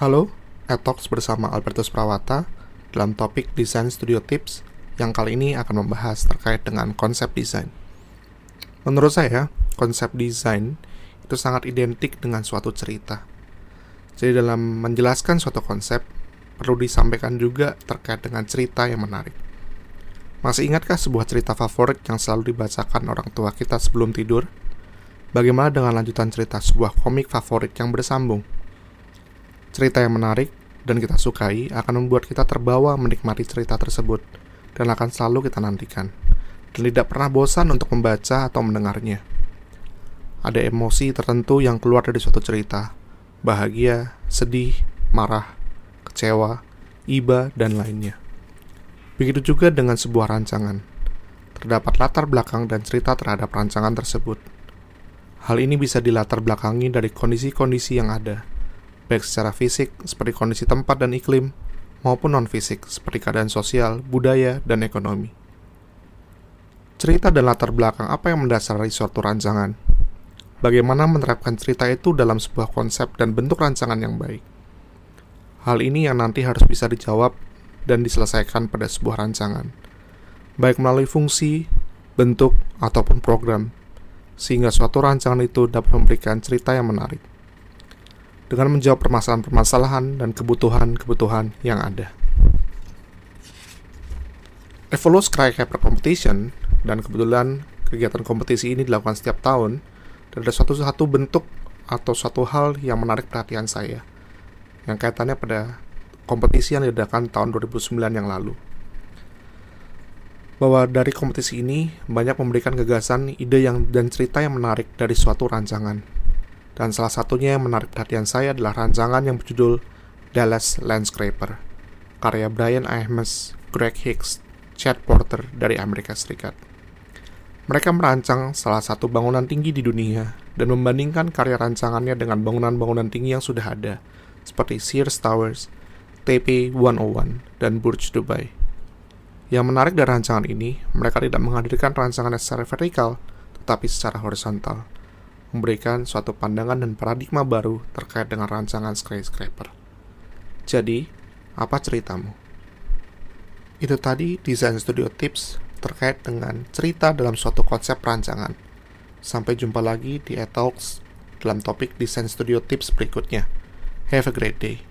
Halo, Etox bersama Albertus Prawata dalam topik Desain Studio Tips yang kali ini akan membahas terkait dengan konsep desain. Menurut saya, konsep desain itu sangat identik dengan suatu cerita. Jadi dalam menjelaskan suatu konsep, perlu disampaikan juga terkait dengan cerita yang menarik. Masih ingatkah sebuah cerita favorit yang selalu dibacakan orang tua kita sebelum tidur? Bagaimana dengan lanjutan cerita sebuah komik favorit yang bersambung? Cerita yang menarik dan kita sukai akan membuat kita terbawa menikmati cerita tersebut dan akan selalu kita nantikan dan tidak pernah bosan untuk membaca atau mendengarnya. Ada emosi tertentu yang keluar dari suatu cerita, bahagia, sedih, marah, kecewa, iba, dan lainnya. Begitu juga dengan sebuah rancangan. Terdapat latar belakang dan cerita terhadap rancangan tersebut. Hal ini bisa dilatar belakangi dari kondisi-kondisi yang ada, baik secara fisik seperti kondisi tempat dan iklim, maupun non-fisik seperti keadaan sosial, budaya, dan ekonomi. Cerita dan latar belakang apa yang mendasari suatu rancangan? Bagaimana menerapkan cerita itu dalam sebuah konsep dan bentuk rancangan yang baik? Hal ini yang nanti harus bisa dijawab dan diselesaikan pada sebuah rancangan, baik melalui fungsi, bentuk, ataupun program, sehingga suatu rancangan itu dapat memberikan cerita yang menarik dengan menjawab permasalahan-permasalahan dan kebutuhan-kebutuhan yang ada. Evolus Cry Hyper Competition dan kebetulan kegiatan kompetisi ini dilakukan setiap tahun dan ada suatu satu bentuk atau suatu hal yang menarik perhatian saya yang kaitannya pada kompetisi yang diadakan tahun 2009 yang lalu. Bahwa dari kompetisi ini banyak memberikan gagasan, ide yang dan cerita yang menarik dari suatu rancangan dan salah satunya yang menarik perhatian saya adalah rancangan yang berjudul Dallas Landscraper, karya Brian Ahemes, Greg Hicks, Chad Porter dari Amerika Serikat. Mereka merancang salah satu bangunan tinggi di dunia dan membandingkan karya rancangannya dengan bangunan-bangunan tinggi yang sudah ada, seperti Sears Towers, TP 101, dan Burj Dubai. Yang menarik dari rancangan ini, mereka tidak menghadirkan rancangannya secara vertikal, tetapi secara horizontal – memberikan suatu pandangan dan paradigma baru terkait dengan rancangan skyscraper. Jadi, apa ceritamu? Itu tadi desain studio tips terkait dengan cerita dalam suatu konsep rancangan. Sampai jumpa lagi di eTalks dalam topik desain studio tips berikutnya. Have a great day.